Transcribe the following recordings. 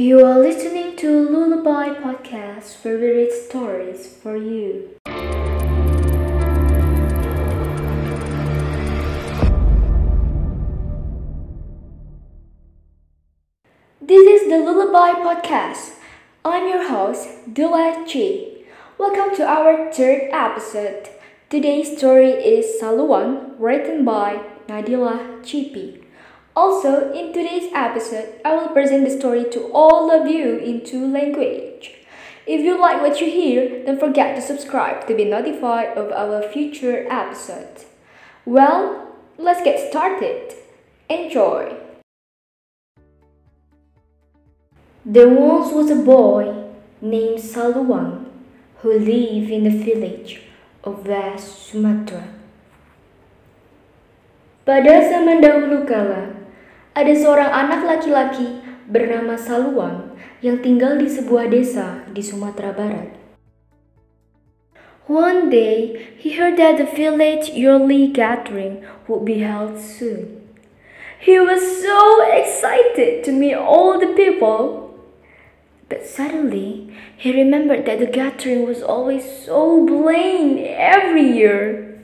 You are listening to Lullaby Podcast read stories for you. This is the Lullaby Podcast. I'm your host, Dula Chi. Welcome to our third episode. Today's story is Saluang, written by Nadila Chipi. Also, in today's episode, I will present the story to all of you in two language. If you like what you hear, don't forget to subscribe to be notified of our future episodes. Well, let's get started. Enjoy! There once was a boy named Saluang who lived in the village of West Sumatra. Pada zaman dahulu kala, ada seorang anak laki-laki bernama Saluang yang tinggal di sebuah desa di Sumatera Barat. One day, he heard that the village yearly gathering would be held soon. He was so excited to meet all the people but suddenly, he remembered that the gathering was always so plain every year.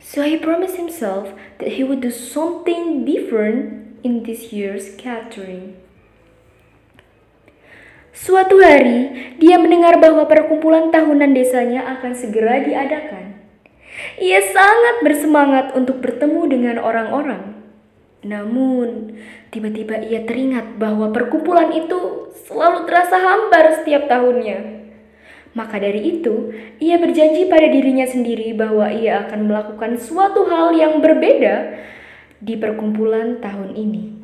So he promised himself that he would do something different in this year's gathering. Suatu hari, dia mendengar bahwa perkumpulan tahunan desanya akan segera diadakan. Ia sangat bersemangat untuk bertemu dengan orang-orang. Namun, tiba-tiba ia teringat bahwa perkumpulan itu selalu terasa hambar setiap tahunnya. Maka dari itu, ia berjanji pada dirinya sendiri bahwa ia akan melakukan suatu hal yang berbeda di perkumpulan tahun ini.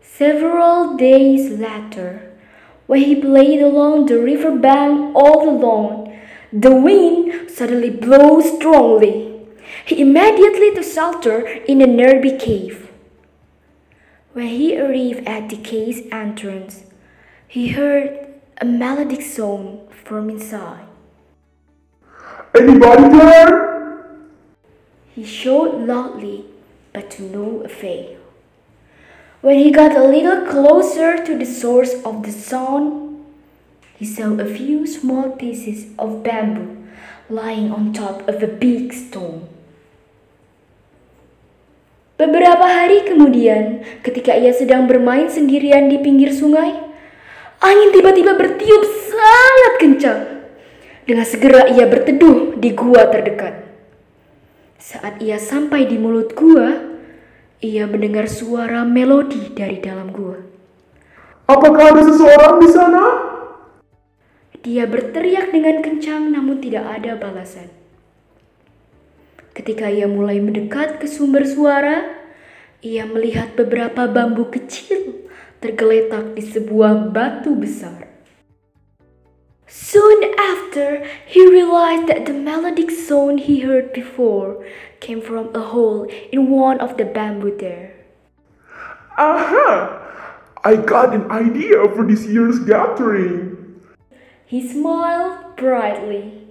Several days later, when he played along the river bank all alone, the wind suddenly blew strongly. He immediately took shelter in a nearby cave. When he arrived at the cave's entrance, he heard a melodic song from inside. Anybody there? He shouted loudly, but to no avail. When he got a little closer to the source of the sound, he saw a few small pieces of bamboo lying on top of a big stone. Beberapa hari kemudian, ketika ia sedang bermain sendirian di pinggir sungai, angin tiba-tiba bertiup sangat kencang. Dengan segera ia berteduh di gua terdekat. Saat ia sampai di mulut gua, ia mendengar suara melodi dari dalam gua. Apakah ada seseorang di sana? Dia berteriak dengan kencang namun tidak ada balasan. Ketika ia mulai mendekat ke sumber suara, ia melihat beberapa bambu kecil tergeletak di sebuah batu besar. Soon after, he realized that the melodic sound he heard before came from a hole in one of the bamboo there. Aha! I got an idea for this year's gathering. He smiled brightly.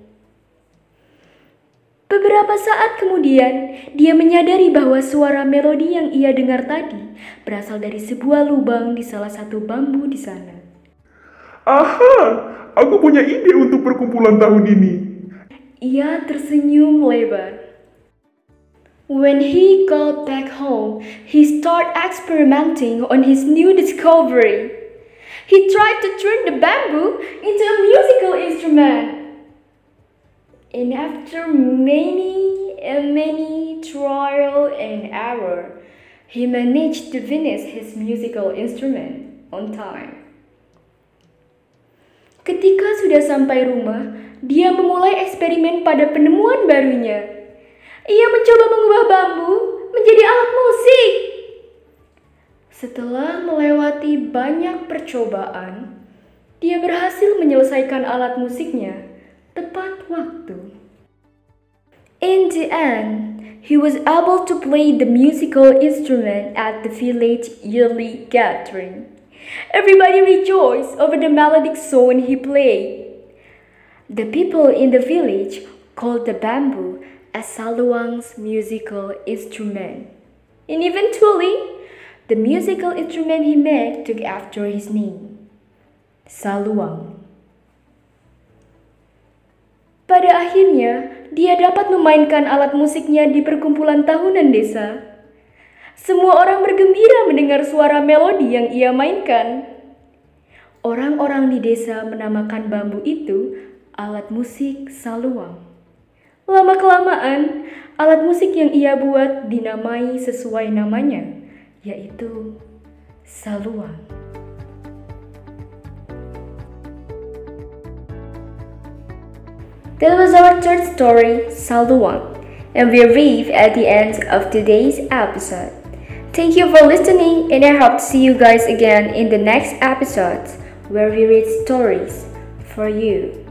Beberapa saat kemudian, dia menyadari bahwa suara melodi yang ia dengar tadi berasal dari sebuah lubang di salah satu bambu di sana. Aha! Aku punya ide untuk perkumpulan tahun ini. Ia tersenyum lebar. When he got back home, he started experimenting on his new discovery. He tried to turn the bamboo into a musical instrument. And after many and many trial and error, he managed to finish his musical instrument on time. Ketika sudah sampai rumah, dia memulai eksperimen pada penemuan barunya. Ia mencoba mengubah bambu menjadi alat musik. Setelah melewati banyak percobaan, dia berhasil menyelesaikan alat musiknya tepat waktu. In the end, he was able to play the musical instrument at the village yearly gathering. Everybody rejoiced over the melodic song he played. The people in the village called the bamboo as Saluang's musical instrument. And eventually, the musical instrument he made took after his name. Saluang. Pada akhirnya, dia dapat memainkan alat musiknya di perkumpulan tahunan desa. Semua orang bergembira mendengar suara melodi yang ia mainkan. Orang-orang di desa menamakan bambu itu alat musik saluang. Lama-kelamaan, alat musik yang ia buat dinamai sesuai namanya, yaitu saluang. That was our third story, Saluang, and we arrive at the end of today's episode. Thank you for listening, and I hope to see you guys again in the next episodes where we read stories for you.